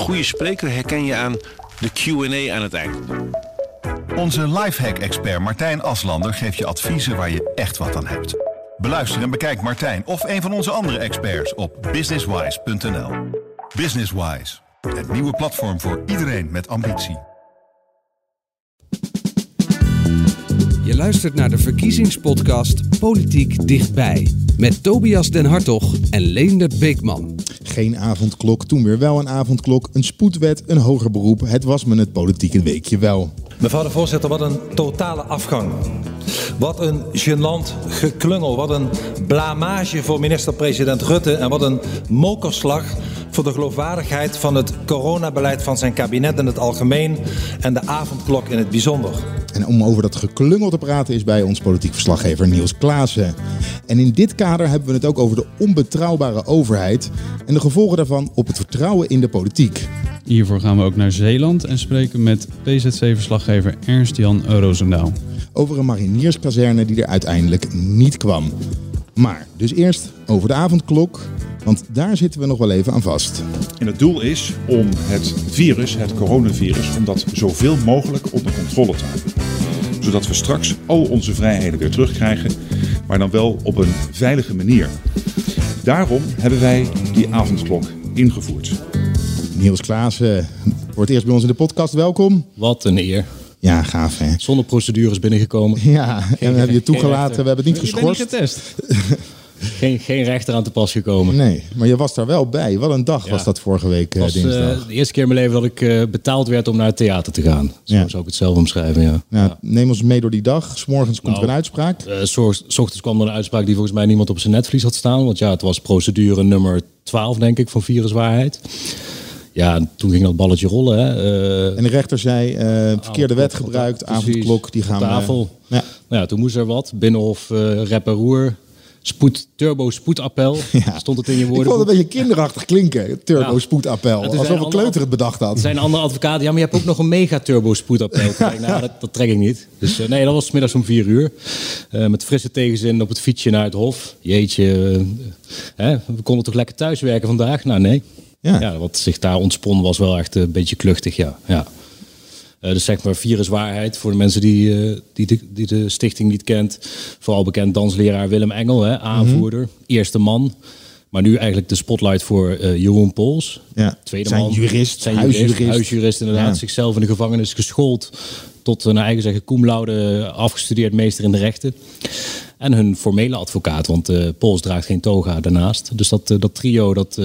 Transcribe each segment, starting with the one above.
goede spreker herken je aan de Q&A aan het eind. Onze lifehack-expert Martijn Aslander geeft je adviezen waar je echt wat aan hebt. Beluister en bekijk Martijn of een van onze andere experts op businesswise.nl. Businesswise, het nieuwe platform voor iedereen met ambitie. Je luistert naar de verkiezingspodcast Politiek Dichtbij. Met Tobias Den Hartog en Leendert Beekman. Geen avondklok, toen weer wel een avondklok. Een spoedwet, een hoger beroep. Het was me het politieke weekje wel. Mevrouw de voorzitter, wat een totale afgang. Wat een gênant geklungel. Wat een blamage voor minister-president Rutte. En wat een mokerslag voor de geloofwaardigheid van het coronabeleid van zijn kabinet in het algemeen. En de avondklok in het bijzonder. En om over dat geklungel te praten is bij ons politiek verslaggever Niels Klaassen. En in dit kader hebben we het ook over de onbetrouwbare overheid en de gevolgen daarvan op het vertrouwen in de politiek. Hiervoor gaan we ook naar Zeeland en spreken met PZC-verslaggever Ernst-Jan Roosendaal. Over een marinierskazerne die er uiteindelijk niet kwam. Maar dus eerst over de avondklok, want daar zitten we nog wel even aan vast. En het doel is om het virus, het coronavirus, om dat zoveel mogelijk onder controle te houden. Zodat we straks al onze vrijheden weer terugkrijgen, maar dan wel op een veilige manier. Daarom hebben wij die avondklok ingevoerd. Niels Klaassen, het eerst bij ons in de podcast, welkom. Wat een eer. Ja, gaaf hè. Zonder procedures binnengekomen. Ja, en we hebben je toegelaten, we hebben het niet Je bent niet geschorst. getest. Geen, geen rechter aan te pas gekomen. Nee, maar je was daar wel bij. Wat een dag was dat vorige week eh, Het was eh, dinsdag. de eerste keer in mijn leven dat ik eh, betaald werd om naar het theater te gaan. Zo Ja. zou ik het zelf omschrijven, ja. Nou, Neem ons mee door die dag. S'morgens komt Nou, er een uitspraak. Eh, s s ochtends kwam er een uitspraak die volgens mij niemand op zijn netvlies had staan. Want ja, het was procedure nummer 12, denk ik, van viruswaarheid. Ja, en toen ging dat balletje rollen. Hè. Eh, En de rechter zei, eh, verkeerde wet gebruikt, avondklok, die gaan... eh, tafel. ja. Nou ja, toen moest er wat. Binnenhof, eh rep en roer. Spoed, turbo spoedappel. Ja. Stond het in je Ik vond het woorden. een beetje kinderachtig klinken, turbo Ja. spoedappel. Alsof een kleuter het bedacht had. Er zijn andere advocaten, ja, maar je hebt ook nog een mega turbo spoedappel. Nou, dat, dat trek ik niet. Dus nee, dat was 's middags om vier uur. Met frisse tegenzin op het fietsje naar het hof. Jeetje, hè, we konden toch lekker thuiswerken vandaag? Nou, nee. Ja. Ja. wat zich daar ontspon was wel echt een beetje kluchtig, ja. ja. Eh, dus zeg maar viruswaarheid voor de mensen die, eh, die, de, die de stichting niet kent. Vooral bekend dansleraar Willem Engel, hè, aanvoerder, eerste man. Maar nu eigenlijk de spotlight voor eh, Jeroen Pols. Ja. Tweede Zijn man. jurist, zijn huisjurist. jurist, huisjurist inderdaad. Ja. Zichzelf in de gevangenis geschoold tot een eigen zeggen cum laude afgestudeerd meester in de rechten. En hun formele advocaat, want Pols draagt geen toga daarnaast. Dus dat, dat trio, dat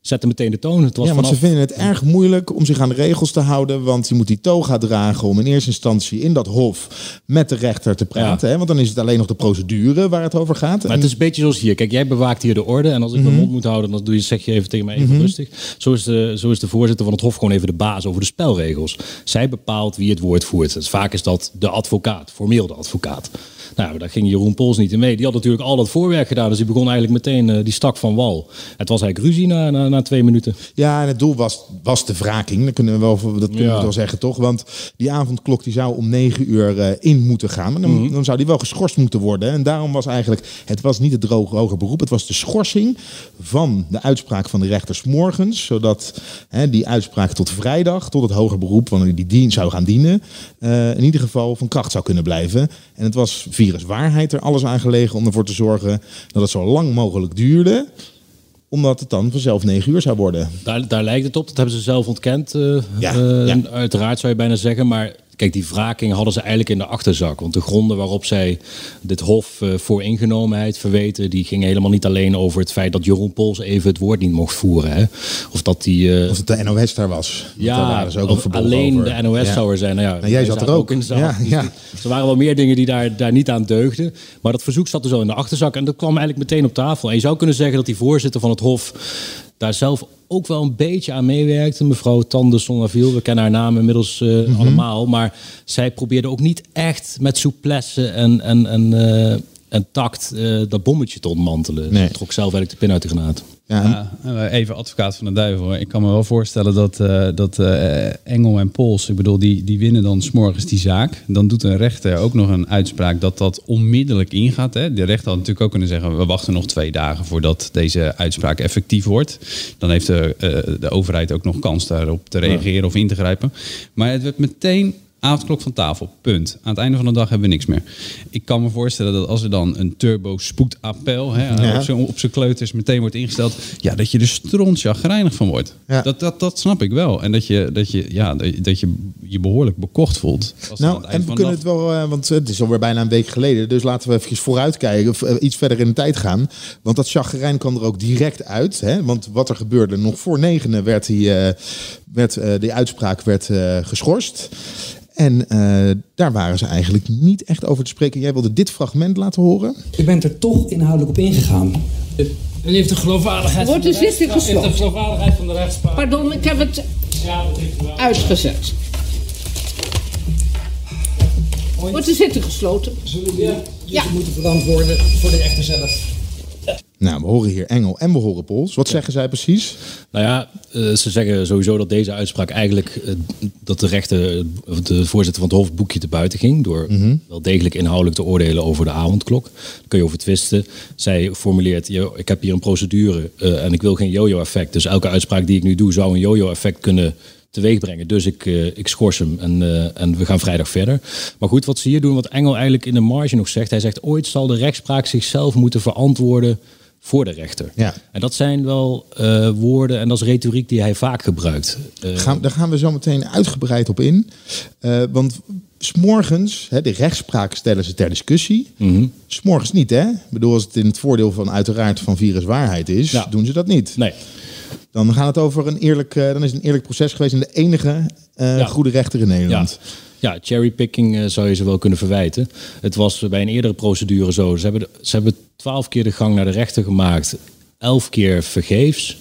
zette meteen de toon. Het was Ja, want ze vinden het erg moeilijk om zich aan de regels te houden. Want je moet die toga dragen om in eerste instantie in dat hof met de rechter te praten. Hè? Want dan is het alleen nog de procedure waar het over gaat. Maar het is een beetje zoals hier. Kijk, jij bewaakt hier de orde. En als ik Mhm. mijn mond moet houden, dan doe je, zeg je even tegen mij even rustig. Zo is, de, zo is de voorzitter van het Hof gewoon even de baas over de spelregels. Zij bepaalt wie het woord voert. Dus vaak is dat de advocaat, formeel de advocaat. Nou, daar ging Jeroen Pols niet in mee. Die had natuurlijk al dat voorwerk gedaan. Dus die begon eigenlijk meteen, eh, die stak van wal. Het was eigenlijk ruzie na, na, na twee minuten. Ja, en het doel was, was de wraking. Dat kunnen we wel, dat kunnen Ja. we wel zeggen, toch? Want die avondklok die zou om negen uur eh, in moeten gaan. Maar dan, Mhm. dan zou die wel geschorst moeten worden. En daarom was eigenlijk, het was niet het droge hoger beroep. Het was de schorsing van de uitspraak van de rechters morgens. Zodat hè, die uitspraak tot vrijdag, tot het hoger beroep, wanneer die dien zou gaan dienen, eh, in ieder geval van kracht zou kunnen blijven. En het was viruswaarheid er alles aan gelegen om ervoor te zorgen dat het zo lang mogelijk duurde omdat het dan vanzelf negen uur zou worden. Daar, daar lijkt het op. Dat hebben ze zelf ontkend. eh, Ja, eh, ja. Uiteraard zou je bijna zeggen. Maar kijk, die wraking hadden ze eigenlijk in de achterzak. Want de gronden waarop zij dit hof eh, voor ingenomenheid verweten... die gingen helemaal niet alleen over het feit dat Jeroen Pols even het woord niet mocht voeren. Hè? Of dat die... eh, Of het de NOS daar was. Want daar ja, waren ze ook of alleen over. de NOS Ja. zou er zijn. Nou ja, jij wij zat er ook. in de. Ja, Dus ja. Er waren wel meer dingen die daar, daar niet aan deugden. Maar dat verzoek zat er zo in de achterzak. En dat kwam eigenlijk meteen op tafel. En je zou kunnen zeggen dat die voorzitter van het Hof daar zelf ook wel een beetje aan meewerkte. Mevrouw Tande Sonnaviel, we kennen haar naam inmiddels eh, Mhm. allemaal. Maar zij probeerde ook niet echt met souplesse en, en, en, eh, en tact eh, dat bommetje te ontmantelen. Nee. Ze trok zelf eigenlijk de pin uit de granaat. Ja, Ja, eh, even advocaat van de duivel. Ik kan me wel voorstellen dat, eh, dat eh, Engel en Pols, ik bedoel, die, die winnen dan s'morgens die zaak. Dan doet een rechter ook nog een uitspraak dat dat onmiddellijk ingaat. Hè. De rechter had natuurlijk ook kunnen zeggen, we wachten nog twee dagen voordat deze uitspraak effectief wordt. Dan heeft de, de overheid ook nog kans daarop te reageren of in te grijpen. Maar het werd meteen avondklok van tafel, punt. Aan het einde van de dag hebben we niks meer. Ik kan me voorstellen dat als er dan een turbo spoedappel hè, Ja. op zijn- op kleuters meteen wordt ingesteld, ja, dat je er strontjagrijnig van wordt. Ja. Dat, dat, dat snap ik wel. En dat je dat je, ja, dat je- je, behoorlijk bekocht voelt. Nou, en we kunnen het wel, eh, want het is alweer bijna een week geleden. Dus laten we even vooruitkijken, of eh, iets verder in de tijd gaan. Want dat chagrijn kwam er ook direct uit. Hè? Want wat er gebeurde, nog voor negenen werd die, eh, werd, eh, die uitspraak werd, eh, geschorst. En eh, daar waren ze eigenlijk niet echt over te spreken. Jij wilde dit fragment laten horen. U bent er toch inhoudelijk op ingegaan. En heeft de geloofwaardigheid Wordt de van de zitting rechtspraak- heeft de gesloten? geloofwaardigheid van de rechtspraak. Pardon, ik heb het Ja, dat heeft u wel. uitgezet. Wordt de zitting gesloten? Zullen we Ja. moeten verantwoorden voor de rechter zelf? Nou, we horen hier Engel en we horen Pols. Wat zeggen zij precies? Nou ja, eh, ze zeggen sowieso dat deze uitspraak eigenlijk eh, dat de rechter, of de voorzitter van het Hof, boekje te buiten ging. Door wel degelijk inhoudelijk te oordelen over de avondklok. Daar kun je over twisten. Zij formuleert, "Yo, ik heb hier een procedure eh, en ik wil geen yo-yo-effect. Dus elke uitspraak die ik nu doe zou een yo-yo-effect kunnen teweegbrengen. Dus ik, eh, ik schors hem en, eh, en we gaan vrijdag verder. Maar goed, wat ze hier doen, wat Engel eigenlijk in de marge nog zegt. Hij zegt, ooit zal de rechtspraak zichzelf moeten verantwoorden voor de rechter. Ja. En dat zijn wel eh, woorden en dat is retoriek die hij vaak gebruikt. Eh, Gaan, daar gaan we zo meteen uitgebreid op in. Eh, want s'morgens, hè, de rechtspraak stellen ze ter discussie. mhm. S'morgens niet, hè? Ik bedoel, als het in het voordeel van uiteraard van viruswaarheid is, Ja. doen ze dat niet. Nee, Dan gaat het over een eerlijk, dan is het een eerlijk proces geweest en de enige Ja. goede rechter in. Nederland. ja, cherrypicking eh, zou je ze wel kunnen verwijten. Het was bij een eerdere procedure zo. Ze hebben, ze hebben twaalf keer de gang naar de rechter gemaakt. Elf keer vergeefs.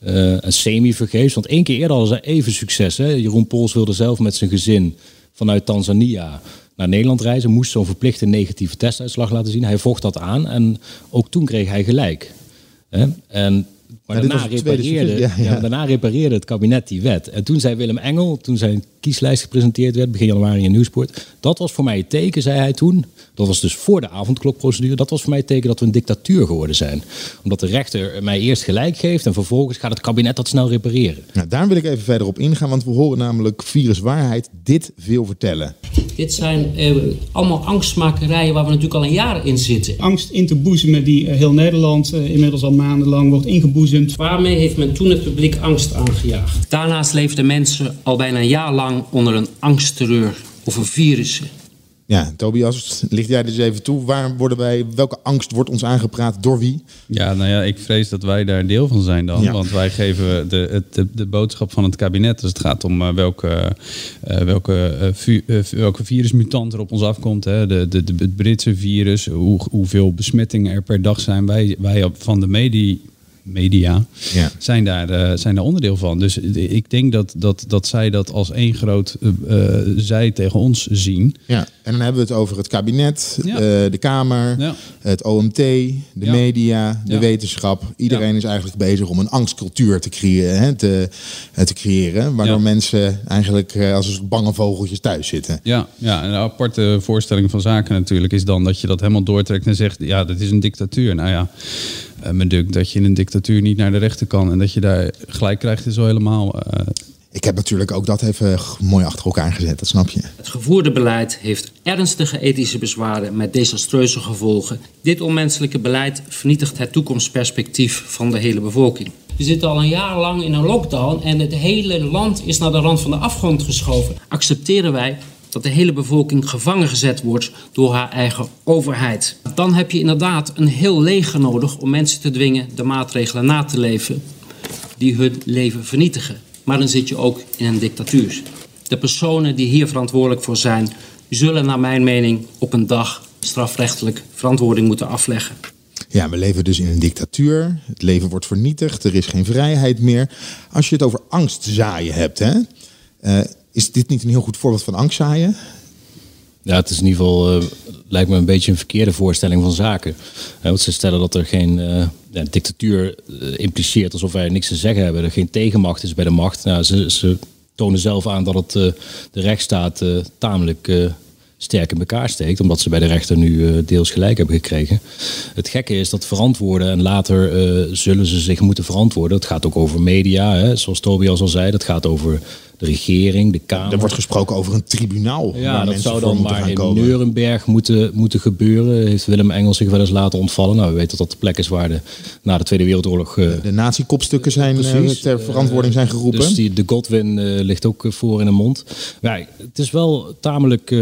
eh, en semi-vergeefs. Want één keer eerder hadden ze even succes. Hè? Jeroen Pols wilde zelf met zijn gezin vanuit Tanzania naar Nederland reizen. Moest zo'n verplichte negatieve testuitslag laten zien. Hij vocht dat aan en ook toen kreeg hij gelijk. Hè? En, maar daarna, repareerde, succes, ja, ja, ja. maar daarna repareerde het kabinet die wet. En toen zei Willem Engel, toen zijn kieslijst gepresenteerd werd, begin januari in Nieuwsport. Dat was voor mij het teken, zei hij toen. Dat was dus voor de avondklokprocedure. Dat was voor mij het teken dat we een dictatuur geworden zijn. Omdat de rechter mij eerst gelijk geeft en vervolgens gaat het kabinet dat snel repareren. Nou, daar wil ik even verder op ingaan, want we horen namelijk viruswaarheid dit veel vertellen. Dit zijn eh, allemaal angstmakerijen waar we natuurlijk al een jaar in zitten. angst in te boezemen die eh, heel Nederland eh, inmiddels al maandenlang wordt ingeboezemd. Waarmee heeft men toen het publiek angst aangejaagd? Daarnaast leefden mensen al bijna een jaar lang onder een angstterreur over virussen. Ja, Tobias, licht jij dus even toe. Waar worden wij, welke angst wordt ons aangepraat door wie? Ja, nou ja, ik vrees dat wij daar deel van zijn dan. Ja. Want wij geven de, het- de, de boodschap van het kabinet. Dus het gaat om eh, welke, eh, welke, eh, vu- welke virusmutant er op ons afkomt. Hè. De, de, de, het Britse virus, hoe, hoeveel besmettingen er per dag zijn. Wij, wij van de media, media Ja. zijn, daar, eh, zijn daar onderdeel van. Dus ik denk dat, dat, dat zij dat als één groot eh, zij tegen ons zien. Ja, en dan hebben we het over het kabinet, Ja. de Kamer, Ja. het OMT, de media, de wetenschap. Iedereen is eigenlijk bezig om een angstcultuur te creëren, hè, te, te creëren waardoor mensen eigenlijk als een bange vogeltjes thuis zitten. Ja, ja, een aparte voorstelling van zaken natuurlijk is dan dat je dat helemaal doortrekt en zegt, ja, dat is een dictatuur. Nou ja, me dunkt dat je in een dictatuur niet naar de rechter kan en dat je daar gelijk krijgt is wel helemaal... eh, Ik heb natuurlijk ook dat even mooi achter elkaar gezet, dat snap je. Het gevoerde beleid heeft ernstige ethische bezwaren met desastreuze gevolgen. Dit onmenselijke beleid vernietigt het toekomstperspectief van de hele bevolking. We zitten al een jaar lang in een lockdown en het hele land is naar de rand van de afgrond geschoven. Accepteren wij dat de hele bevolking gevangen gezet wordt door haar eigen overheid. Dan heb je inderdaad een heel leger nodig om mensen te dwingen de maatregelen na te leven die hun leven vernietigen. Maar dan zit je ook in een dictatuur. De personen die hier verantwoordelijk voor zijn, zullen naar mijn mening op een dag strafrechtelijk verantwoording moeten afleggen. Ja, we leven dus in een dictatuur. Het leven wordt vernietigd. Er is geen vrijheid meer. Als je het over angst zaaien hebt, hè, eh, is dit niet een heel goed voorbeeld van angst zaaien? Ja, het is in ieder geval, eh, lijkt me een beetje een verkeerde voorstelling van zaken. Want ze stellen dat er geen, eh, ja, dictatuur eh, impliceert alsof wij niks te zeggen hebben. Er geen tegenmacht is bij de macht. Nou, ze, ze tonen zelf aan dat het, de rechtsstaat tamelijk sterk in elkaar steekt. Omdat ze bij de rechter nu deels gelijk hebben gekregen. Het gekke is dat verantwoorden en later zullen ze zich moeten verantwoorden. Het gaat ook over media, hè, zoals Tobias al zei. Dat gaat over de regering, de Kamer. Er wordt gesproken over een tribunaal. Ja, waar dat mensen zou dan moeten maar in komen. Nuremberg moeten, moeten gebeuren. Heeft Willem Engels zich wel eens laten ontvallen. Nou, we weten dat dat de plek is waar de, na de Tweede Wereldoorlog... eh, De nazi-kopstukken zijn eh, Precies. ter verantwoording zijn geroepen. Dus die, de Godwin eh, ligt ook voor in de mond. Ja, het is wel tamelijk,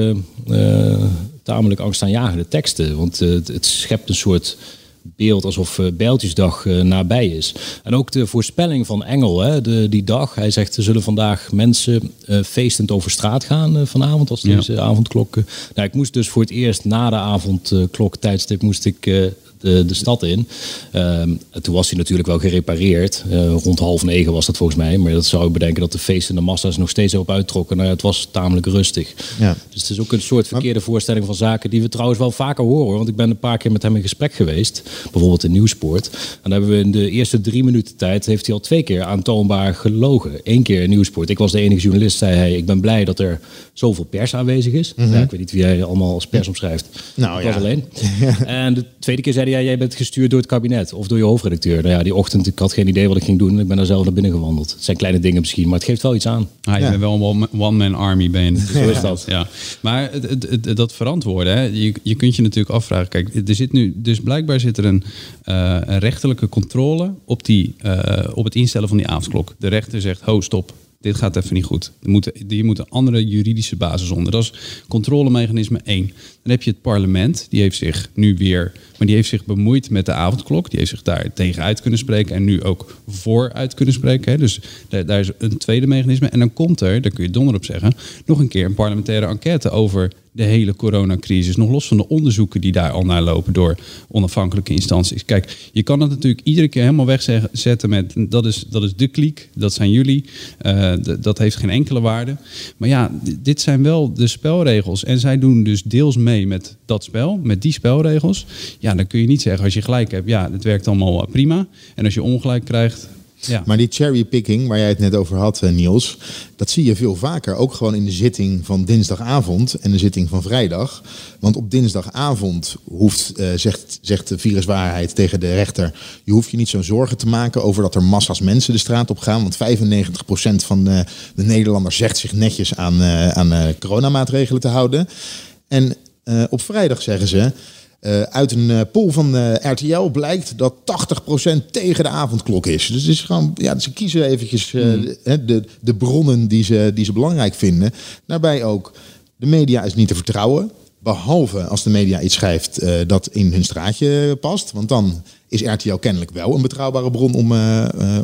tamelijk angstaanjagende teksten. Want het, het schept een soort beeld alsof eh, Bijltjesdag eh, nabij is. En ook de voorspelling van Engel, hè, de, die dag. Hij zegt, er zullen vandaag mensen eh, feestend over straat gaan vanavond, als Ja. deze avondklok... eh, nou, ik moest dus voor het eerst na de avondklok tijdstip moest ik... de, de stad in. Ehm, toen was hij natuurlijk wel gerepareerd. Eh, rond half negen was dat volgens mij. Maar dat zou ik bedenken dat de feestende massa's nog steeds op uittrokken. Nou, het was tamelijk rustig. Ja. Dus het is ook een soort verkeerde voorstelling van zaken die we trouwens wel vaker horen. Want ik ben een paar keer met hem in gesprek geweest. Bijvoorbeeld in Nieuwsport. En dan hebben we in de eerste drie minuten tijd heeft hij al twee keer aantoonbaar gelogen. Eén keer in Nieuwsport. Ik was de enige journalist, zei hij. Ik ben blij dat er zoveel pers aanwezig is. Mhm. ja, ik weet niet wie hij allemaal als pers omschrijft. Nou, ik ja. was alleen. En de tweede keer zei hij, ja, jij bent gestuurd door het kabinet of door je hoofdredacteur. Nou ja, die ochtend, ik had geen idee wat ik ging doen. Ik ben daar zelf naar binnen gewandeld. Het zijn kleine dingen misschien, maar het geeft wel iets aan. Ah, je Ja. bent wel een one- one-man army, ben. Zo is dat. Ja. Maar het, het, het- dat verantwoorden, hè, je, je kunt je natuurlijk afvragen. Kijk, er zit nu, dus blijkbaar zit er een, eh, een rechterlijke controle op, die, eh, op het instellen van die avondklok. De rechter zegt, ho, stop. Dit gaat even niet goed. Er moet, hier moet een andere juridische basis onder. Dat is controlemechanisme 1. Dan heb je het parlement. Die heeft zich nu weer... Maar die heeft zich bemoeid met de avondklok. Die heeft zich daar tegen uit kunnen spreken. En nu ook voor uit kunnen spreken. Dus daar, daar is een tweede mechanisme. En dan komt er, daar kun je donder op zeggen... nog een keer een parlementaire enquête over de hele coronacrisis. Nog los van de onderzoeken die daar al naar lopen door onafhankelijke instanties. Kijk, je kan het natuurlijk iedere keer helemaal wegzetten met dat is, dat is de kliek, dat zijn jullie, eh, dat heeft geen enkele waarde. Maar ja, dit zijn wel de spelregels. En zij doen dus deels mee met dat spel, met die spelregels. Ja, dan kun je niet zeggen als je gelijk hebt, ja, het werkt allemaal prima. En als je ongelijk krijgt, Maar die cherrypicking, waar jij het net over had, eh, Niels, dat zie je veel vaker. Ook gewoon in de zitting van dinsdagavond en de zitting van vrijdag. Want op dinsdagavond hoeft, eh, zegt, zegt de viruswaarheid tegen de rechter, je hoeft je niet zo'n zorgen te maken over dat er massa's mensen de straat op gaan. Want 95% van de, de Nederlanders zegt zich netjes aan, eh, aan coronamaatregelen te houden. En op vrijdag zeggen ze. Eh, uit een eh, poll van eh, RTL blijkt dat 80% tegen de avondklok is. Dus het is gewoon, ja, ze kiezen eventjes eh, de, de, de bronnen die ze, die ze belangrijk vinden. Daarbij ook, de media is niet te vertrouwen. Behalve als de media iets schrijft dat in hun straatje past. Want dan is RTL kennelijk wel een betrouwbare bron om,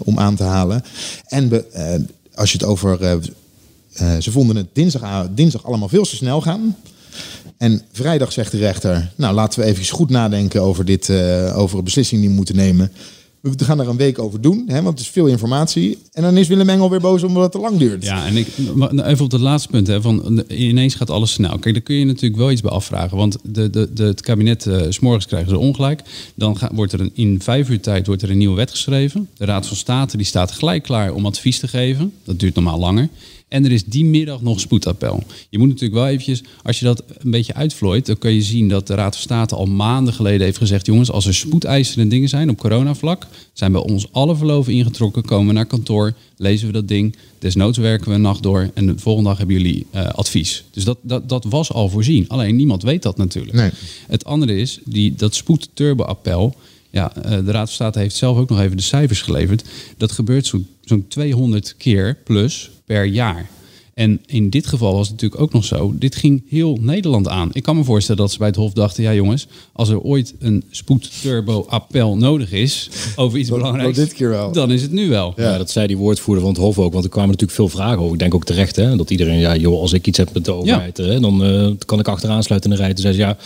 om aan te halen. En be- als je het over. ze vonden het dinsdag, dinsdag allemaal veel te snel gaan. En vrijdag zegt de rechter, nou laten we even goed nadenken over, dit, eh, over een beslissing die we moeten nemen. We gaan er een week over doen, hè, want het is veel informatie. En dan is Willem Engel weer boos omdat het te lang duurt. Ja, en ik, nou, even op het laatste punt. Hè, van, ineens gaat alles snel. Kijk, daar kun je natuurlijk wel iets bij afvragen. Want de, de, de, het kabinet, eh, s s'morgens krijgen ze ongelijk. Dan wordt er in vijf uur tijd wordt er een nieuwe wet geschreven. De Raad van State die staat gelijk klaar om advies te geven. Dat duurt normaal langer. En er is die middag nog spoedappel. Je moet natuurlijk wel eventjes, als je dat een beetje uitvlooit, dan kun je zien dat de Raad van State al maanden geleden heeft gezegd: jongens, als er spoedeisende dingen zijn op coronavlak, zijn bij ons alle verloven ingetrokken, komen we naar kantoor, lezen we dat ding, desnoods werken we een nacht door en de volgende dag hebben jullie eh, advies. Dus dat, dat, dat was al voorzien. Alleen niemand weet dat natuurlijk. Nee. Het andere is, die, dat spoedturbo-appel. Ja, eh, de Raad van State heeft zelf ook nog even de cijfers geleverd. Dat gebeurt zo- zo'n 200 keer plus per jaar. En in dit geval was het natuurlijk ook nog zo. Dit ging heel Nederland aan. Ik kan me voorstellen dat ze bij het Hof dachten: ja, jongens, als er ooit een spoedturbo-appel nodig is over iets belangrijks, dit keer wel. dan is het nu wel. Ja. dat zei die woordvoerder van het Hof ook. Want er kwamen natuurlijk veel vragen over. Ik denk ook terecht, hè, dat iedereen, ja, joh, als ik iets heb met de overheid, hè, dan eh, kan ik achteraan sluiten in de rij. Toen zei ze, ja,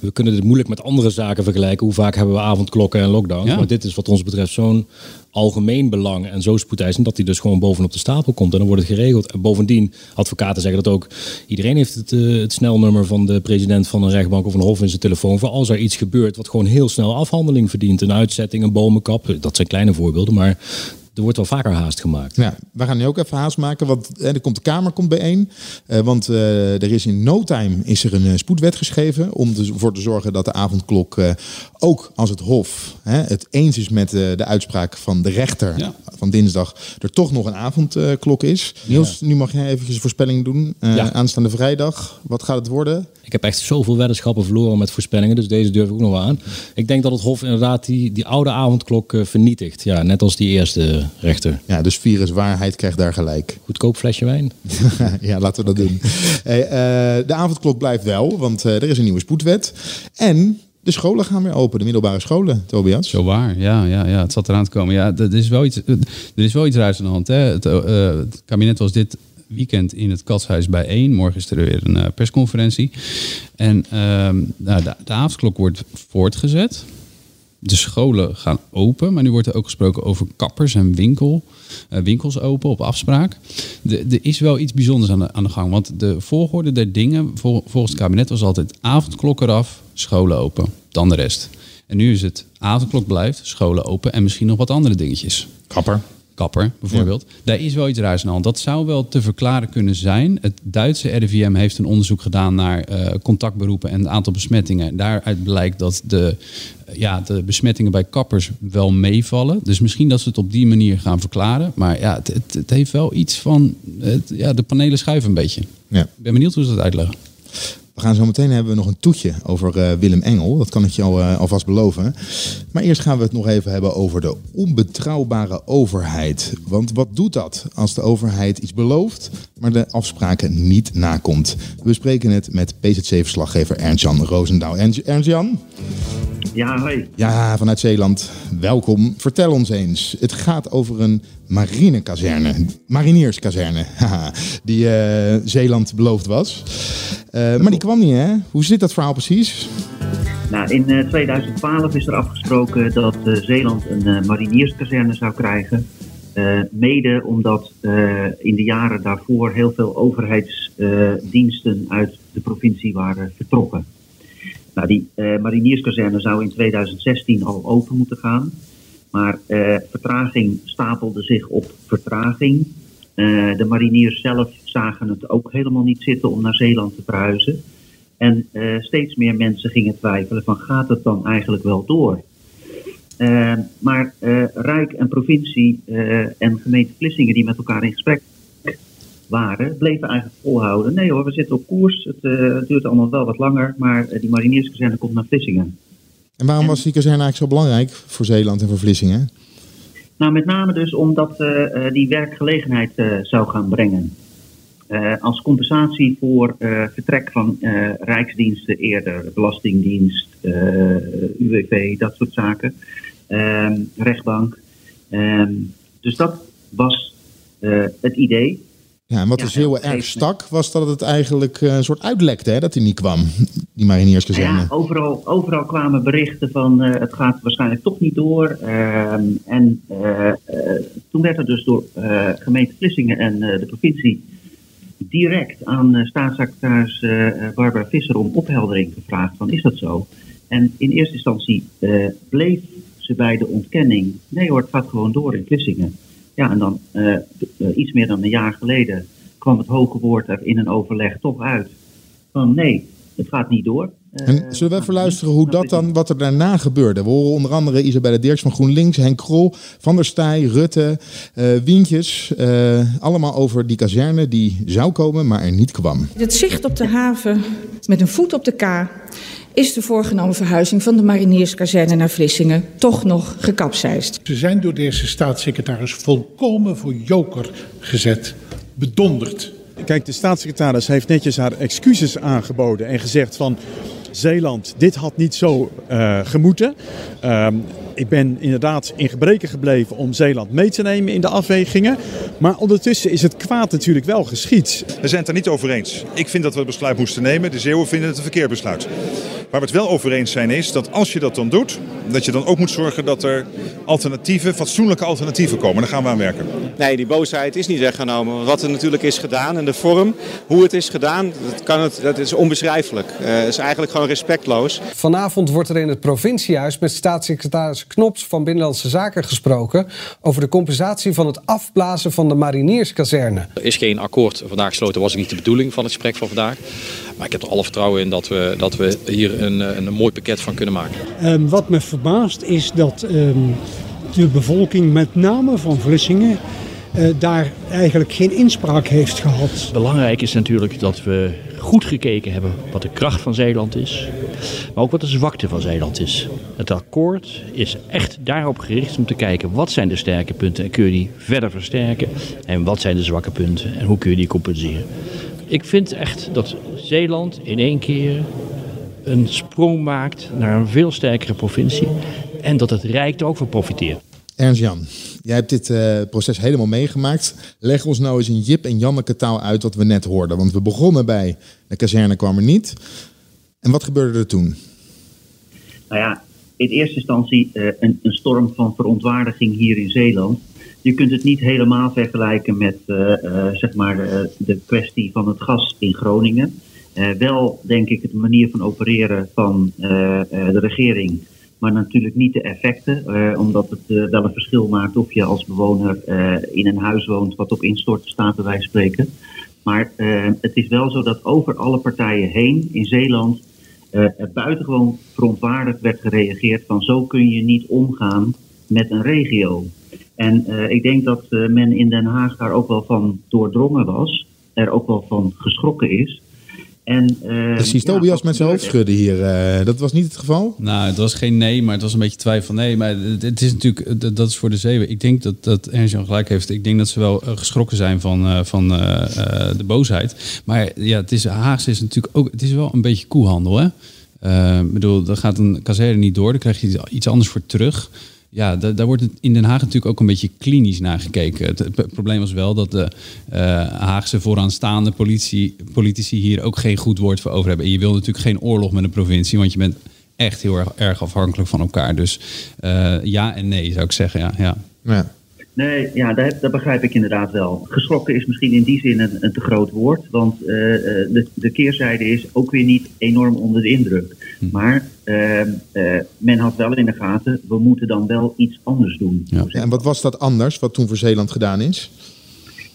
we kunnen dit moeilijk met andere zaken vergelijken. Hoe vaak hebben we avondklokken en lockdowns? Ja. Maar dit is wat ons betreft zo'n algemeen belang en zo spoedeisend dat hij dus gewoon bovenop de stapel komt en dan wordt het geregeld. En bovendien, advocaten zeggen dat ook, iedereen heeft het, eh, het snelnummer van de president van een rechtbank of een hof in zijn telefoon voor als er iets gebeurt wat gewoon heel snel afhandeling verdient. Een uitzetting, een bomenkap, dat zijn kleine voorbeelden, maar er wordt wel vaker haast gemaakt. Ja, we gaan nu ook even haast maken, want hè, er komt de Kamer komt bijeen. Eh, want eh, er is in no time is er een eh, spoedwet geschreven om ervoor te zorgen dat de avondklok, eh, ook als het Hof hè, het eens is met eh, de uitspraak van de rechter van dinsdag, er toch nog een avondklok is. Niels, nu mag jij eventjes een voorspelling doen. Eh, Ja. Aanstaande vrijdag, wat gaat het worden? Ik heb echt zoveel weddenschappen verloren met voorspellingen, dus deze durf ik ook nog wel aan. Ik denk dat het Hof inderdaad die, die oude avondklok vernietigt. Ja, net als die eerste rechter. Ja, dus virus waarheid krijgt daar gelijk. Goedkoop flesje wijn. ja, laten we dat doen. Hey, eh, de avondklok blijft wel, want eh, er is een nieuwe spoedwet. En de scholen gaan weer open, de middelbare scholen, Tobias. Zo waar, ja, ja, ja, het zat eraan te komen. Ja, er is wel iets, er is wel iets raars aan de hand. Hè. Het, eh, het kabinet was dit weekend in het Katshuis bijeen. Morgen is er weer een eh, persconferentie. En ehm, nou, de, de avondklok wordt voortgezet. De scholen gaan open, maar nu wordt er ook gesproken over kappers en winkel, eh, winkels open op afspraak. Er is wel iets bijzonders aan de, aan de gang, want de volgorde der dingen vol- volgens het kabinet was altijd avondklok eraf, scholen open, dan de rest. En nu is het avondklok blijft, scholen open en misschien nog wat andere dingetjes. Kapper. Kapper, bijvoorbeeld. Daar is wel iets raars aan de hand. Dat zou wel te verklaren kunnen zijn. Het Duitse RIVM heeft een onderzoek gedaan naar eh, contactberoepen en het aantal besmettingen. Daaruit blijkt dat de, ja, de besmettingen bij kappers wel meevallen. Dus misschien dat ze het op die manier gaan verklaren. Maar ja, het, het, het heeft wel iets van... Het, ja, de panelen schuiven een beetje. Ja. Ik ben benieuwd hoe ze dat uitleggen. Gaan zo meteen hebben we nog een toetje over eh, Willem Engel. Dat kan ik je al, eh, alvast beloven. Maar eerst gaan we het nog even hebben over de onbetrouwbare overheid. Want wat doet dat als de overheid iets belooft, maar de afspraken niet nakomt? We bespreken het met PZC-verslaggever Ernst-Jan Roosendaal. Ernst- Ernst-Jan? Ja, hoi. Ja, vanuit Zeeland. Welkom. Vertel ons eens. Het gaat over een marinekazerne. Marinierskazerne. die eh, Zeeland beloofd was. Eh, maar die kwam niet, hè? Hoe zit dat verhaal precies? Nou, in eh, 2012 is er afgesproken dat eh, Zeeland een eh, marinierskazerne zou krijgen. Eh, mede omdat eh, in de jaren daarvoor heel veel overheidsdiensten uit de provincie waren vertrokken. Nou, die eh, marinierskazerne zou in 2016 al open moeten gaan. Maar eh, vertraging stapelde zich op vertraging. Eh, de mariniers zelf zagen het ook helemaal niet zitten om naar Zeeland te verhuizen. En steeds meer mensen gingen twijfelen van gaat het dan eigenlijk wel door? Maar Rijk en provincie en gemeente Vlissingen die met elkaar in gesprek waren, bleven eigenlijk volhouden. Nee hoor, we zitten op koers. Het, eh, duurt allemaal wel wat langer, maar eh, die marinierskazerne komt naar Vlissingen. En waarom was die kazerne eigenlijk zo belangrijk voor Zeeland en voor Vlissingen? Nou, met name dus omdat eh, die werkgelegenheid zou gaan brengen. Als compensatie voor vertrek van rijksdiensten eerder, belastingdienst, UWV, dat soort zaken, Ehm, rechtbank. Ehm, dus dat was het idee. Ja, en wat Ja, op een erg stak, was dat het eigenlijk eh, een soort uitlekte, hè, dat hij niet kwam, die marinierskazerne. Ja, overal, overal kwamen berichten van eh, het gaat waarschijnlijk toch niet door. Ehm, en eh, toen werd er dus door gemeente Vlissingen en de provincie direct aan staatssecretaris Barbara Visser om opheldering gevraagd van is dat zo? En in eerste instantie bleef ze bij de ontkenning. Nee hoor, het gaat gewoon door in Vlissingen. Ja, en dan eh, eh, iets meer dan een jaar geleden kwam het hoge woord er in een overleg toch uit van nee, het gaat niet door. Eh, En zullen we even luisteren hoe dat dan, wat er daarna gebeurde? We horen onder andere Isabelle Dirks van GroenLinks, Henk Krol, Van der Staaij, Rutte, eh Wientjes. eh, allemaal over die kazerne die zou komen, maar er niet kwam. Het zicht op de haven met een voet op de K is de voorgenomen verhuizing van de marinierskazerne naar Vlissingen toch nog gekapseist. Ze zijn door deze staatssecretaris volkomen voor joker gezet, bedonderd. Kijk, de staatssecretaris heeft netjes haar excuses aangeboden en gezegd van Zeeland, dit had niet zo eh, gemoeten. Ehm, ik ben inderdaad in gebreken gebleven om Zeeland mee te nemen in de afwegingen. Maar ondertussen is het kwaad natuurlijk wel geschied. We zijn het er niet over eens. Ik vind dat we het besluit moesten nemen. De Zeeuwen vinden het een verkeerd besluit. Waar we het wel over eens zijn is dat als je dat dan doet, dat je dan ook moet zorgen dat er alternatieven, fatsoenlijke alternatieven komen. Daar gaan we aan werken. Nee, die boosheid is niet weggenomen. Wat er natuurlijk is gedaan en de vorm, hoe het is gedaan, dat, kan het, dat is onbeschrijfelijk. Het is eigenlijk gewoon respectloos. Vanavond wordt er in het provinciehuis met staatssecretaris Knops van Binnenlandse Zaken gesproken over de compensatie van het afblazen van de marinierskazerne. Er is geen akkoord vandaag gesloten, was ook niet de bedoeling van het gesprek van vandaag. Maar ik heb er alle vertrouwen in dat we, dat we hier een, een, een mooi pakket van kunnen maken. Ehm, wat me verbaast is dat ehm, de bevolking, met name van Vlissingen, eh, daar eigenlijk geen inspraak heeft gehad. Belangrijk is natuurlijk dat we goed gekeken hebben wat de kracht van Zeeland is, maar ook wat de zwakte van Zeeland is. Het akkoord is echt daarop gericht om te kijken wat zijn de sterke punten en kun je die verder versterken en wat zijn de zwakke punten en hoe kun je die compenseren. Ik vind echt dat Zeeland in één keer een sprong maakt naar een veel sterkere provincie en dat het Rijk er ook van profiteert. Ernst-Jan, jij hebt dit eh, proces helemaal meegemaakt. Leg ons nou eens in Jip en Janneke taal uit wat we net hoorden. Want we begonnen bij de kazerne kwam er niet. En wat gebeurde er toen? Nou ja, in eerste instantie eh, een, een storm van verontwaardiging hier in Zeeland. Je kunt het niet helemaal vergelijken met eh, zeg maar de, de kwestie van het gas in Groningen. Wel denk ik de manier van opereren van de regering, maar natuurlijk niet de effecten, eh, omdat het eh, wel een verschil maakt of je als bewoner eh, in een huis woont wat op instorten staat, bij wijze spreken. Maar het is wel zo dat over alle partijen heen in Zeeland er buitengewoon verontwaardigd werd gereageerd van zo kun je niet omgaan met een regio. En ik denk dat men in Den Haag daar ook wel van doordrongen was, er ook wel van geschrokken is. En, eh, Precies, ja, Tobias met zijn hoofd schudden hier. eh, dat was niet het geval? Nou, het was geen nee, maar het was een beetje twijfel. Nee, maar het, het is natuurlijk, dat- dat is voor de zeeuwen. Ik denk dat, dat Ernst-Jan gelijk heeft. Ik denk dat ze wel eh, geschrokken zijn van, eh, van eh, eh, de boosheid. Maar ja, het is, Haagse is natuurlijk ook, het is wel een beetje koehandel, hè? Eh, Ik bedoel, dan gaat een kazerne niet door, dan krijg je iets anders voor terug. Ja, da- daar wordt in Den Haag natuurlijk ook een beetje klinisch naar gekeken. Het, probleem was wel dat de eh, Haagse vooraanstaande politici hier ook geen goed woord voor over hebben. En je wil natuurlijk geen oorlog met een provincie, want je bent echt heel erg, erg afhankelijk van elkaar. Dus eh, ja en nee, zou ik zeggen. Ja, ja. Ja. Nee, ja, dat, dat begrijp ik inderdaad wel. Geschrokken is misschien in die zin een, een te groot woord. Want eh, eh, de, de keerzijde is ook weer niet enorm onder de indruk. Maar eh, eh, men had wel in de gaten, we moeten dan wel iets anders doen. En wat was dat anders, wat toen voor Zeeland gedaan is?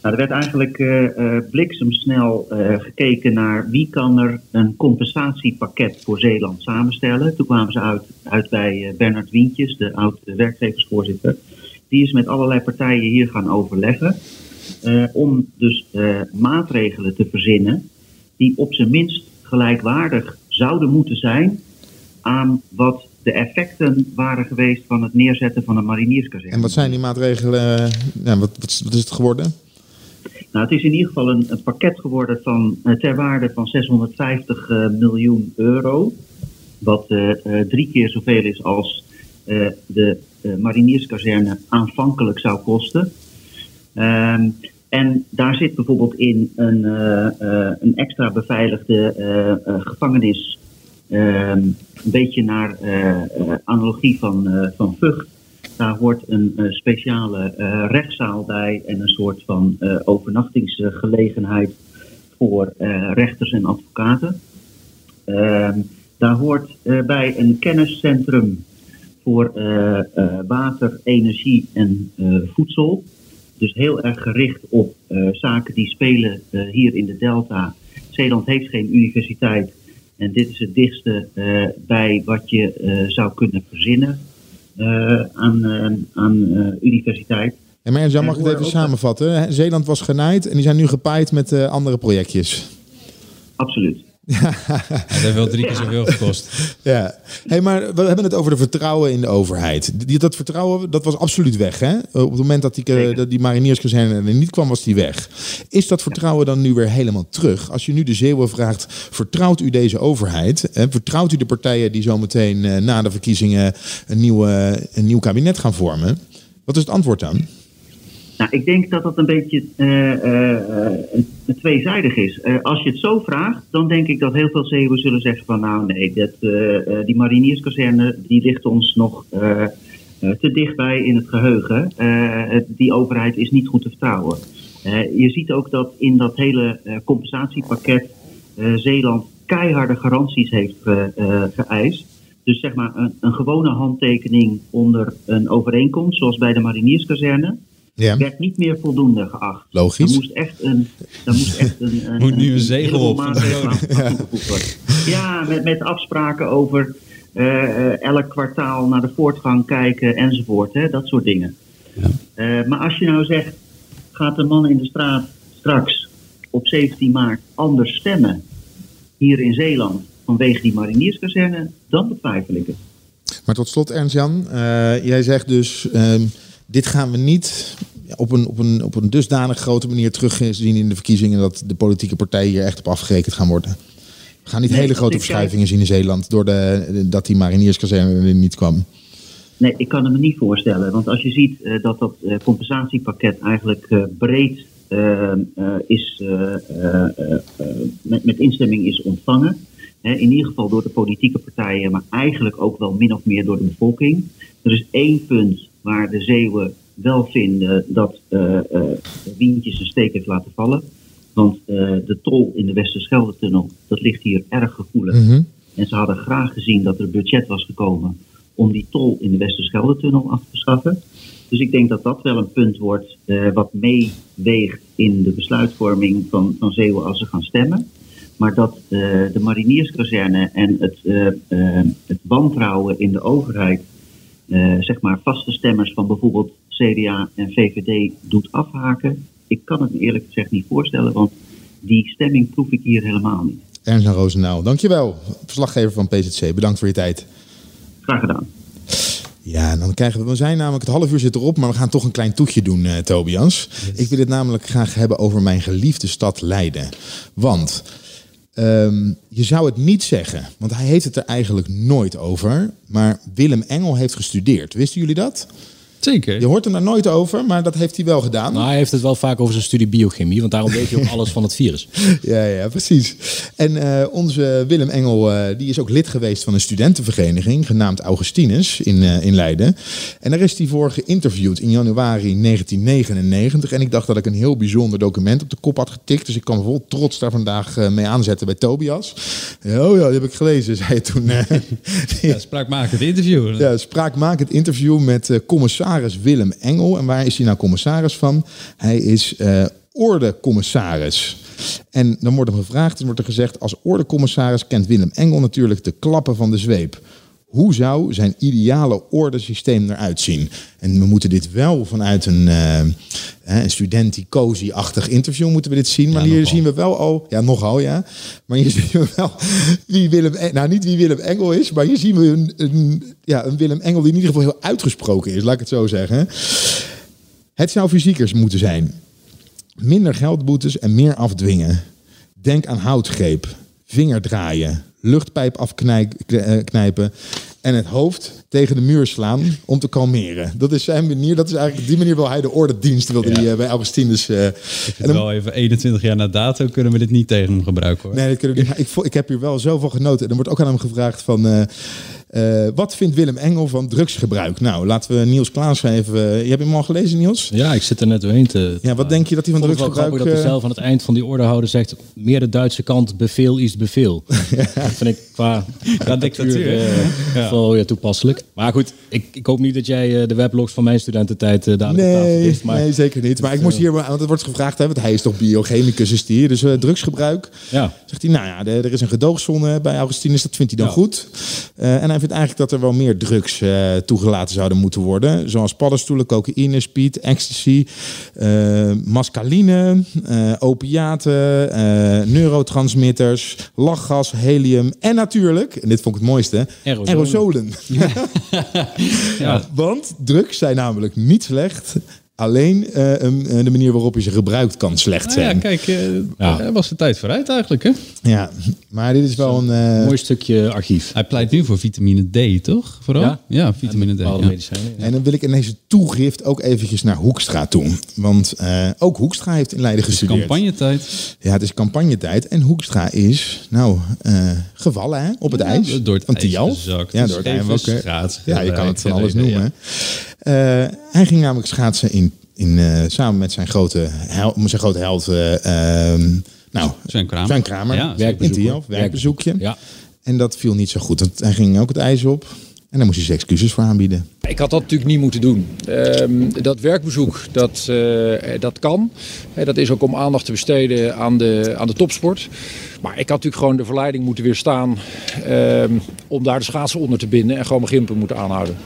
Nou, er werd eigenlijk eh, eh, bliksemsnel eh, gekeken naar wie kan er een compensatiepakket voor Zeeland samenstellen. Toen kwamen ze uit, uit bij eh, Bernard Wientjes, de oud-werkgeversvoorzitter. Die is met allerlei partijen hier gaan overleggen. eh, om dus eh, maatregelen te verzinnen die op zijn minst gelijkwaardig zouden moeten zijn aan wat de effecten waren geweest van het neerzetten van een marinierskazerne. En wat zijn die maatregelen? eh, ja, wat, wat, wat is het geworden? Nou, het is in ieder geval een, een pakket geworden van, ter waarde van 650 eh, miljoen euro. Wat drie keer zoveel is als de marinierskazerne aanvankelijk zou kosten. Ehm, en daar zit bijvoorbeeld in een, eh, eh, een extra beveiligde eh, eh, gevangenis. Ehm, een beetje naar eh, eh, analogie van, eh, van Vught. Daar hoort een eh, speciale eh, rechtszaal bij en een soort van eh, overnachtingsgelegenheid voor eh, rechters en advocaten. Ehm, daar hoort eh, bij een kenniscentrum voor eh, eh, water, energie en eh, voedsel. Dus heel erg gericht op zaken die spelen hier in de Delta. Zeeland heeft geen universiteit. En dit is het dichtste bij wat je zou kunnen verzinnen aan, aan universiteit. En maar Jan, mag ik het even samenvatten? Zeeland was genaaid en die zijn nu gepaaid met andere projectjes. Absoluut. Het heeft wel drie keer zoveel gekost. Ja, hey, maar we hebben het over de vertrouwen in de overheid. Die, dat vertrouwen dat was absoluut weg. Hè? Op het moment dat die, eh, dat die marinierskazerne er niet kwam, was die weg. Is dat vertrouwen dan nu weer helemaal terug? Als je nu de Zeeuwen vraagt, vertrouwt u deze overheid? Hè? Vertrouwt u de partijen die zometeen eh, na de verkiezingen een, nieuwe, een nieuw kabinet gaan vormen? Wat is het antwoord dan? Nou, ik denk dat dat een beetje eh, eh, eh, tweezijdig is. Als je het zo vraagt, dan denk ik dat heel veel Zeeuwen zullen zeggen van nou nee, dat, die marinierskazerne die ligt ons nog te dichtbij in het geheugen. Eh, die overheid is niet goed te vertrouwen. Je ziet ook dat in dat hele compensatiepakket Zeeland keiharde garanties heeft ge- geëist. Dus zeg maar een, een gewone handtekening onder een overeenkomst, zoals bij de marinierskazerne, Ja. werd niet meer voldoende geacht. Logisch. Er moest echt een, er moest echt een, een, Moet nu een zegel op worden. Ja, met, met afspraken over eh, eh, elk kwartaal naar de voortgang kijken enzovoort. Hè, dat soort dingen. Eh, maar als je nou zegt, gaat de man in de straat straks op 17 maart anders stemmen hier in Zeeland vanwege die marinierskazerne, dan betwijfel ik het. Maar tot slot, Ernst-Jan, eh, jij zegt dus, ehm, dit gaan we niet op een, op, een, op een dusdanig grote manier terugzien in de verkiezingen dat de politieke partijen hier echt op afgerekend gaan worden. We gaan niet Nee, hele grote ik verschuivingen zien in Zeeland door de, dat die marinierskazerne er niet kwam. Nee, ik kan het me niet voorstellen. Want als je ziet eh, dat dat eh, compensatiepakket eigenlijk eh, breed eh, eh, is, eh, eh, eh, eh, met, met instemming is ontvangen. Hè, in ieder geval door de politieke partijen, maar eigenlijk ook wel min of meer door de bevolking. Er is één punt waar de Zeeuwen wel vinden dat eh eh Wientjes een steek heeft laten vallen. Want eh, de tol in de Westerschelde-tunnel, dat ligt hier erg gevoelig. Mhm. En ze hadden graag gezien dat er budget was gekomen om die tol in de Westerschelde-tunnel af te schaffen. Dus ik denk dat dat wel een punt wordt eh, wat meeweegt in de besluitvorming van, van Zeeuwen als ze gaan stemmen. Maar dat de marinierskazerne en het, eh, het wantrouwen in de overheid, zeg maar vaste stemmers van bijvoorbeeld CDA en VVD doet afhaken. Ik kan het me eerlijk gezegd niet voorstellen, want die stemming proef ik hier helemaal niet. Ernst-Jan Roosendaal, dankjewel. Verslaggever van PZC, bedankt voor je tijd. Graag gedaan. Ja, en dan krijgen we, we zijn namelijk het half uur zit erop, maar we gaan toch een klein toetje doen, eh, Tobias. Ik wil het namelijk graag hebben over mijn geliefde stad Leiden. Want ehm, je zou het niet zeggen, want hij heeft het er eigenlijk nooit over. Maar Willem Engel heeft gestudeerd. Wisten jullie dat? Zeker. Je hoort hem daar nooit over, maar dat heeft hij wel gedaan. Nou, hij heeft het wel vaak over zijn studie biochemie, want daarom weet hij ook alles van het virus. Ja, ja, precies. En eh, onze Willem Engel, eh, die is ook lid geweest van een studentenvereniging genaamd Augustinus in, eh, in Leiden. En daar is hij voor geïnterviewd in januari 1999. En ik dacht dat ik een heel bijzonder document op de kop had getikt. Dus ik kan vol trots daar vandaag eh, mee aanzetten bij Tobias. Oh ja, dat heb ik gelezen, zei hij toen. Ja, spraakmakend interview. Ja, spraakmakend interview met eh, commissaris Willem Engel. En waar is hij nou commissaris van? Hij is eh ordecommissaris. En dan wordt hem gevraagd, en wordt er gezegd... als ordecommissaris kent Willem Engel natuurlijk de klappen van de zweep. Hoe zou zijn ideale ordesysteem eruit zien? En we moeten dit wel vanuit een, eh een studenticosi-achtig interview moeten we dit zien. Maar hier zien we wel al, ja nogal ja. Maar hier zien we wel wie Willem, En- nou niet wie Willem Engel is, maar hier zien we een, een, ja, een Willem Engel die in ieder geval heel uitgesproken is, laat ik het zo zeggen. Het zou fysiekers moeten zijn. Minder geldboetes en meer afdwingen. Denk aan houtgreep, vingerdraaien, luchtpijp afknijpen en het hoofd tegen de muur slaan om te kalmeren. Dat is zijn manier. Dat is eigenlijk die manier wil hij de ordedienst wilde hij, eh, bij Augustinus. eh, Ik vind wel even 21 jaar na dato kunnen we dit niet tegen hem gebruiken hoor. Nee, dat kunnen we niet. Ik, ik heb hier wel zoveel genoten. En er wordt ook aan hem gevraagd van... eh, eh, wat vindt Willem Engel van drugsgebruik? Nou, laten we Niels Klaas even... eh, je hebt hem al gelezen, Niels? Ja, ik zit er net doorheen te... Ja, wat denk je dat hij van Ik wel drugsgebruik... grappig dat hij eh, zelf aan het eind van die ordehouder zegt... meer de Duitse kant, bevel is bevel. Dat vind ik qua, dictatuur, wel ja, toepasselijk. Maar goed, ik, ik hoop niet dat jij de weblogs van mijn studententijd eh dadelijk op tafel Nee. Maar nee, zeker niet. Maar ik moest hier, want het wordt gevraagd, hè, want hij is toch biochemicus, is die. Dus drugsgebruik. Ja. Zegt hij, nou ja, er is een gedoogszone bij Augustinus, dat vindt hij dan Ja. goed. En hij vindt eigenlijk dat er wel meer drugs eh, toegelaten zouden moeten worden. Zoals paddenstoelen, cocaïne, speed, ecstasy, eh mascaline, eh, opiaten, neurotransmitters, lachgas, helium en natuurlijk, en dit vond ik het mooiste, Aerosolen. aerosolen. Ja. Want drugs zijn namelijk niet slecht. Alleen eh, een- eh, de manier waarop je ze gebruikt kan slecht Nou ja, zijn. kijk, eh Ja. er was de tijd vooruit eigenlijk hè. Ja, Maar dit is wel een... eh, Mooi stukje archief. Hij pleit nu voor vitamine D, toch? Vooral? Ja? Ja, vitamine D. ja. medicijnen. En dan wil ik in deze toegift ook eventjes naar Hoekstra toe. Want eh, ook Hoekstra heeft in Leiden Het is gestudeerd. campagnetijd. Ja, het is campagnetijd. En Hoekstra is, nou, eh, gevallen hè, op het Ja, ijs. door het van ijs Ja, door het ijs. Ja, je kan het van alles noemen. Eh, hij ging namelijk schaatsen in, in, eh, samen met zijn grote, hel, zijn grote held... eh, ehm, nou, Sven Kramer. Sven Kramer. Ja, in werkbezoekje. Ja. En dat viel niet zo goed. Want Hij ging ook het ijs op. En daar moest hij zijn excuses voor aanbieden. Ik had dat natuurlijk niet moeten doen. Ehm, dat werkbezoek, dat, eh, dat kan. Dat is ook om aandacht te besteden aan de, aan de topsport. Maar ik had natuurlijk gewoon de verleiding moeten weerstaan ehm, om daar de schaatsen onder te binden en gewoon mijn gimpen moeten aanhouden.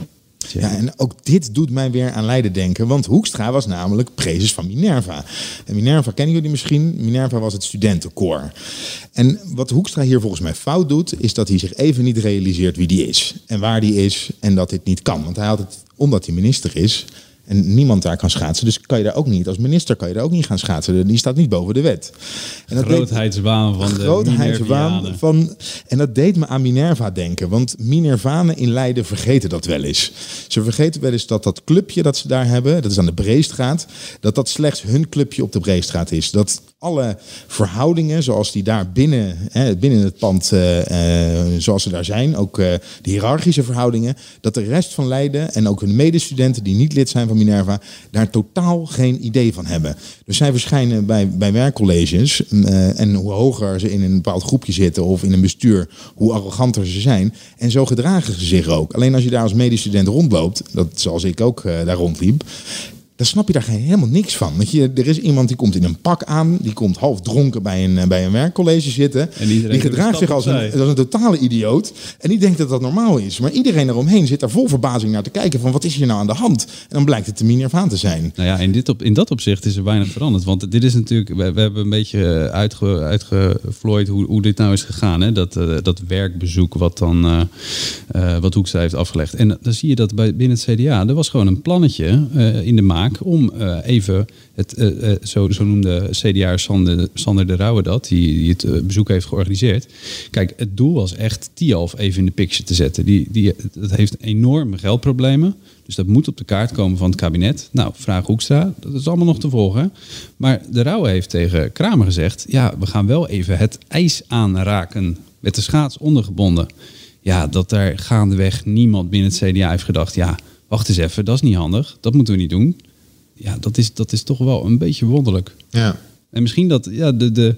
Ja, en ook dit doet mij weer aan Leiden denken. Want Hoekstra was namelijk prezes van Minerva. En Minerva kennen jullie misschien. Minerva was het studentenkoor. En wat Hoekstra hier volgens mij fout doet... is dat hij zich even niet realiseert wie die is. En waar die is en dat dit niet kan. Want hij had het, omdat hij minister is... En niemand daar kan schaatsen. Dus kan je daar ook niet, als minister kan je daar ook niet gaan schaatsen. Die staat niet boven de wet. En dat Grootheidswaan van de grootheidswaan van. En dat deed me aan Minerva denken. Want Minervanen in Leiden vergeten dat wel eens. Ze vergeten wel eens dat dat clubje dat ze daar hebben, dat is aan de Breestraat, dat dat slechts hun clubje op de Breestraat is. Dat alle verhoudingen zoals die daar binnen, hè, binnen het pand, eh, eh, zoals ze daar zijn, ook eh, de hiërarchische verhoudingen, dat de rest van Leiden en ook hun medestudenten die niet lid zijn van Minerva, daar totaal geen idee van hebben. Dus zij verschijnen bij, bij werkcolleges eh, en hoe hoger ze in een bepaald groepje zitten of in een bestuur, hoe arroganter ze zijn. En zo gedragen ze zich ook. Alleen als je daar als medestudent rondloopt, dat zoals ik ook daar rondliep, dan snap je daar helemaal niks van. Want je, er is iemand die komt in een pak aan, die komt half dronken bij een, eh, bij een werkcollege zitten. iedereen Die gedraagt zich als een, als een totale idioot. En die denkt dat dat normaal is. Maar iedereen eromheen zit daar vol verbazing naar te kijken van wat is hier nou aan de hand? En dan blijkt het de Minervaan te zijn. Nou ja, in, dit op, in dat opzicht is er weinig veranderd. Want dit is natuurlijk, we, we hebben een beetje eh, uitge, uitgevlooid hoe, hoe dit nou is gegaan. Hè? Dat, eh, dat werkbezoek wat dan eh, wat Hoekstra heeft afgelegd. En dan zie je dat bij, binnen het CDA, er was gewoon een plannetje in de maak om eh, even het, eh, eh, zo, zo noemde CDA Sander, Sander de Rauwe dat, die, het bezoek heeft georganiseerd. Kijk, het doel was echt Tialf even in de picture te zetten. Die, die, dat heeft enorme geldproblemen. Dus dat moet op de kaart komen van het kabinet. Nou, vraag Hoekstra, dat is allemaal nog te volgen. Maar de Rauwe heeft tegen Kramer gezegd... ja, we gaan wel even het ijs aanraken met de schaats ondergebonden. Ja, dat daar gaandeweg niemand binnen het CDA heeft gedacht... ja, wacht eens even, dat is niet handig. Dat moeten we niet doen. Ja, dat is, dat is toch wel een beetje wonderlijk. Ja. En misschien dat, ja, de, de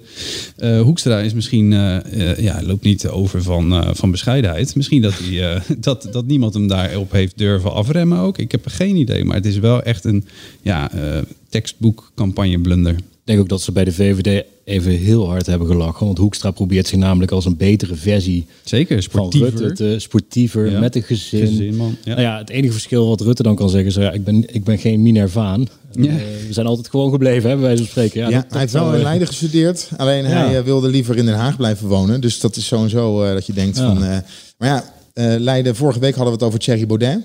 eh, Hoekstra is misschien, eh, eh, ja, loopt niet over van, eh, van bescheidenheid. Misschien dat, eh, dat, dat niemand hem daarop heeft durven afremmen ook. Ik heb er geen idee, maar het is wel echt een ja, eh, tekstboek campagne blunder. Ik denk ook dat ze bij de VVD even heel hard hebben gelachen. Want Hoekstra probeert zich namelijk als een betere versie Zeker, sportiever. van Rutte te sportiever, Ja. met een gezin. Gezin, man. Ja. Nou ja, het enige verschil wat Rutte dan kan zeggen is, ja, ik, ben, ik ben geen Minervaan. Ja. Eh, we zijn altijd gewoon gebleven, hè, bij wijze van spreken. Ja, dat- dat hij heeft wel zou, in eh, Leiden gestudeerd. Alleen Ja. hij eh, wilde liever in Den Haag blijven wonen. Dus dat is sowieso eh, dat je denkt Ja. van... eh, maar ja, eh, Leiden, vorige week hadden we het over Thierry Baudet.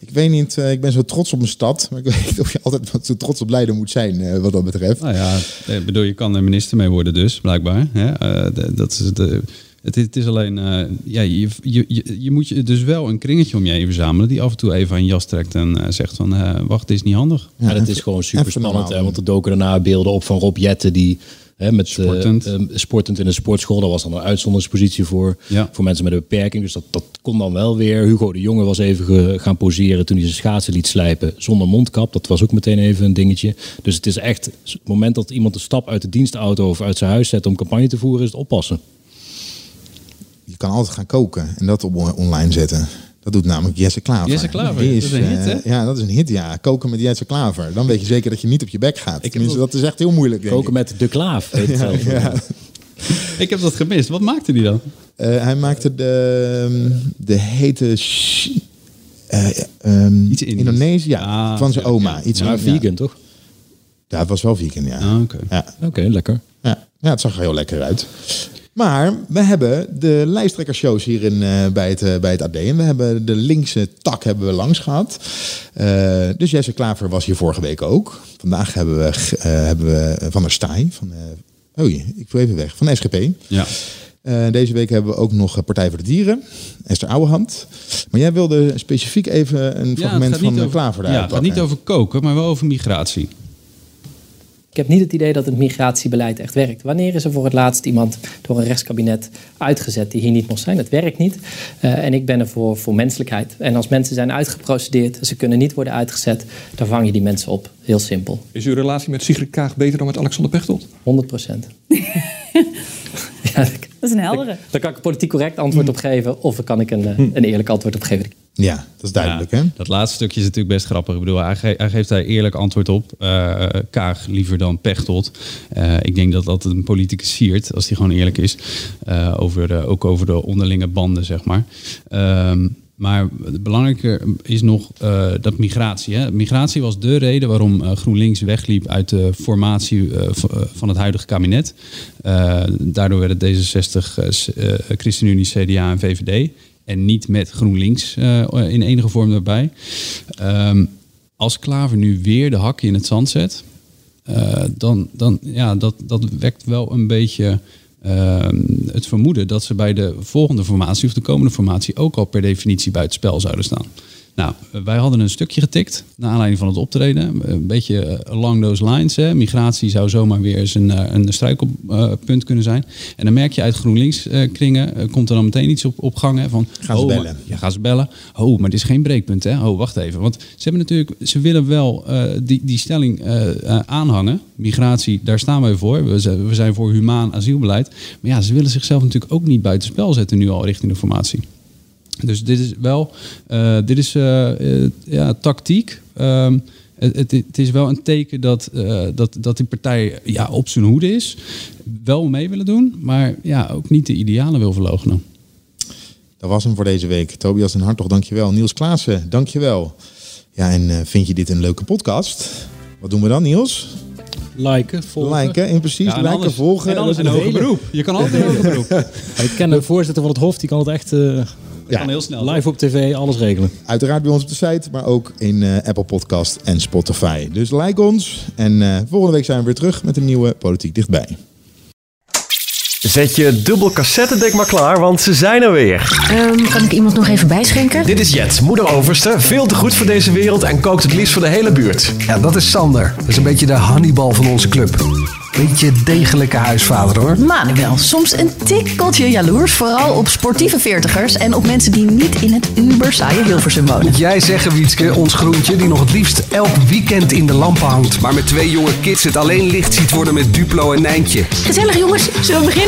Ik weet niet, eh, ik ben zo trots op mijn stad. Maar ik weet niet of je altijd wat zo trots op Leiden moet zijn eh, wat dat betreft. Nou ja, ik bedoel, je kan er minister mee worden dus, blijkbaar. Hè? Eh, de- dat is de, het, is- het is alleen, eh, ja, je, je, je, je moet je dus wel een kringetje om je heen verzamelen... die af en toe even aan je jas trekt en zegt van... eh, wacht, dit is niet handig. Ja, dat is gewoon super spannend. Hè, want er doken daarna beelden op van Rob Jetten die hè, met Sportend. eh, eh, sportend in een sportschool. Daar was dan een uitzonderingspositie voor, Ja. voor mensen met een beperking. Dus dat, dat kon dan wel weer. Hugo de Jonge was even ge- gaan poseren toen hij zijn schaatsen liet slijpen zonder mondkap. Dat was ook meteen even een dingetje. Dus het is echt het moment dat iemand een stap uit de dienstauto of uit zijn huis zet om campagne te voeren, is het oppassen. Je kan altijd gaan koken en dat op online zetten. Dat doet namelijk Jesse Klaver. Jesse Klaver, Die dat is een hit, eh, hè? Ja, dat is een hit, ja. Koken met Jesse Klaver. Dan weet je zeker dat je niet op je bek gaat. Tenminste, dat is echt heel moeilijk, denk Koken ik. met de klaaf. Ja, zelf. ja. Ik heb dat gemist. Wat maakte die dan? Eh, hij maakte de, de hete... ehm, Iets Indisch. Indonesië, ja, Ah, van zijn oma. Iets Maar ja. vegan, toch? Ja, het was wel vegan, ja. Ah, oké. Ja. Oké, lekker. Ja. ja, het zag er heel lekker uit. Maar we hebben de lijsttrekkershows hier in, eh, bij, het, eh, bij het AD. En we hebben de linkse tak hebben we langs gehad. Eh, dus Jesse Klaver was hier vorige week ook. Vandaag hebben we, hebben we Van der Staaij. Van, oei, ik wil even weg. Van de SGP. Ja. Deze week hebben we ook nog Partij voor de Dieren, Esther Ouwehand. Maar jij wilde specifiek even een Ja, fragment van over- Klaver Ja, het gaat niet over koken, maar wel over migratie. Ik heb niet het idee dat het migratiebeleid echt werkt. Wanneer is er voor het laatst iemand door een rechtskabinet uitgezet die hier niet mocht zijn? Het werkt niet. Eh, en ik ben er voor, voor menselijkheid. En als mensen zijn uitgeprocedeerd, ze kunnen niet worden uitgezet, dan vang je die mensen op. Heel simpel. Is uw relatie met Sigrid Kaag beter dan met Alexander Pechtold? 100 procent. Dat is een heldere. Daar kan ik een politiek correct antwoord op geven, of daar kan ik een, eh, een eerlijk antwoord op geven. Ja, dat is duidelijk, hè? Dat laatste stukje is natuurlijk best grappig. Ik bedoel, hij, ge- hij geeft daar eerlijk antwoord op. Eh, Kaag liever dan Pechtold. Eh, ik denk dat dat een politicus siert, als hij gewoon eerlijk is. Eh, over, de- ook over de onderlinge banden, zeg maar. Ehm, maar belangrijker is nog eh, dat migratie. Hè. Migratie was de reden waarom eh, GroenLinks wegliep uit de formatie eh, van het huidige kabinet. Daardoor werd het D66, eh, s- eh, ChristenUnie, CDA en VVD. En niet met GroenLinks in enige vorm daarbij. Ehm, als Klaver nu weer de hakken in het zand zet, dan, dan ja, dat, dat wekt wel een beetje ehm, het vermoeden dat ze bij de volgende formatie of de komende formatie ook al per definitie buitenspel zouden staan. Nou, wij hadden een stukje getikt naar aanleiding van het optreden. Een beetje eh, along those lines. Hè. Migratie zou zomaar weer eens een, eh, een struikelpunt kunnen zijn. En dan merk je uit GroenLinks eh, kringen, komt er dan meteen iets op, op gang. Hè, van, Gaan ze oh, bellen. maar- ja, gaan ze bellen. Oh, maar dit is geen breekpunt, hè? Oh, wacht even. Want ze hebben natuurlijk, ze willen wel die, die stelling aanhangen. Migratie, daar staan wij voor. We zijn, we zijn voor humaan asielbeleid. Maar ja, ze willen zichzelf natuurlijk ook niet buitenspel zetten nu al richting de formatie. Dus dit is wel, eh, dit is eh, eh, ja, tactiek. Ehm, het, het, het is wel een teken dat, eh, dat, dat die partij ja, op zijn hoede is. Wel mee willen doen, maar ja, ook niet de idealen wil verloochenen. Dat was hem voor deze week. Tobias en Hartog, dankjewel. Niels Klaassen, dankjewel. Ja, en vind je dit een leuke podcast? Wat doen we dan, Niels? Liken, volgen. Liken, in precies. Ja, en liken, anders- volgen. en anders Dat in hoger beroep. Je kan altijd in hoger beroep. Ik ken de voorzitter van het Hof, die kan het echt kan heel snel. live op tv alles regelen. Uiteraard bij ons op de site, maar ook in eh, Apple Podcast en Spotify. Dus like ons. En eh, volgende week zijn we weer terug met een nieuwe Politiek Dichtbij. Zet je dubbel cassettedek maar klaar, want ze zijn er weer. Ehm, kan ik iemand nog even bijschenken? Dit is Jet, moeder overste, veel te goed voor deze wereld en kookt het liefst voor de hele buurt. Ja, dat is Sander. Dat is een beetje de Hannibal van onze club. Beetje degelijke huisvader hoor. Manuel, soms een tikkeltje jaloers. Vooral op sportieve veertigers en op mensen die niet in het uber saaie Hilversum wonen. Moet jij zeggen, Wietske, ons groentje die nog het liefst elk weekend in de lampen hangt. Maar met twee jonge kids het alleen licht ziet worden met Duplo en Nijntje. Gezellig jongens, zullen we beginnen?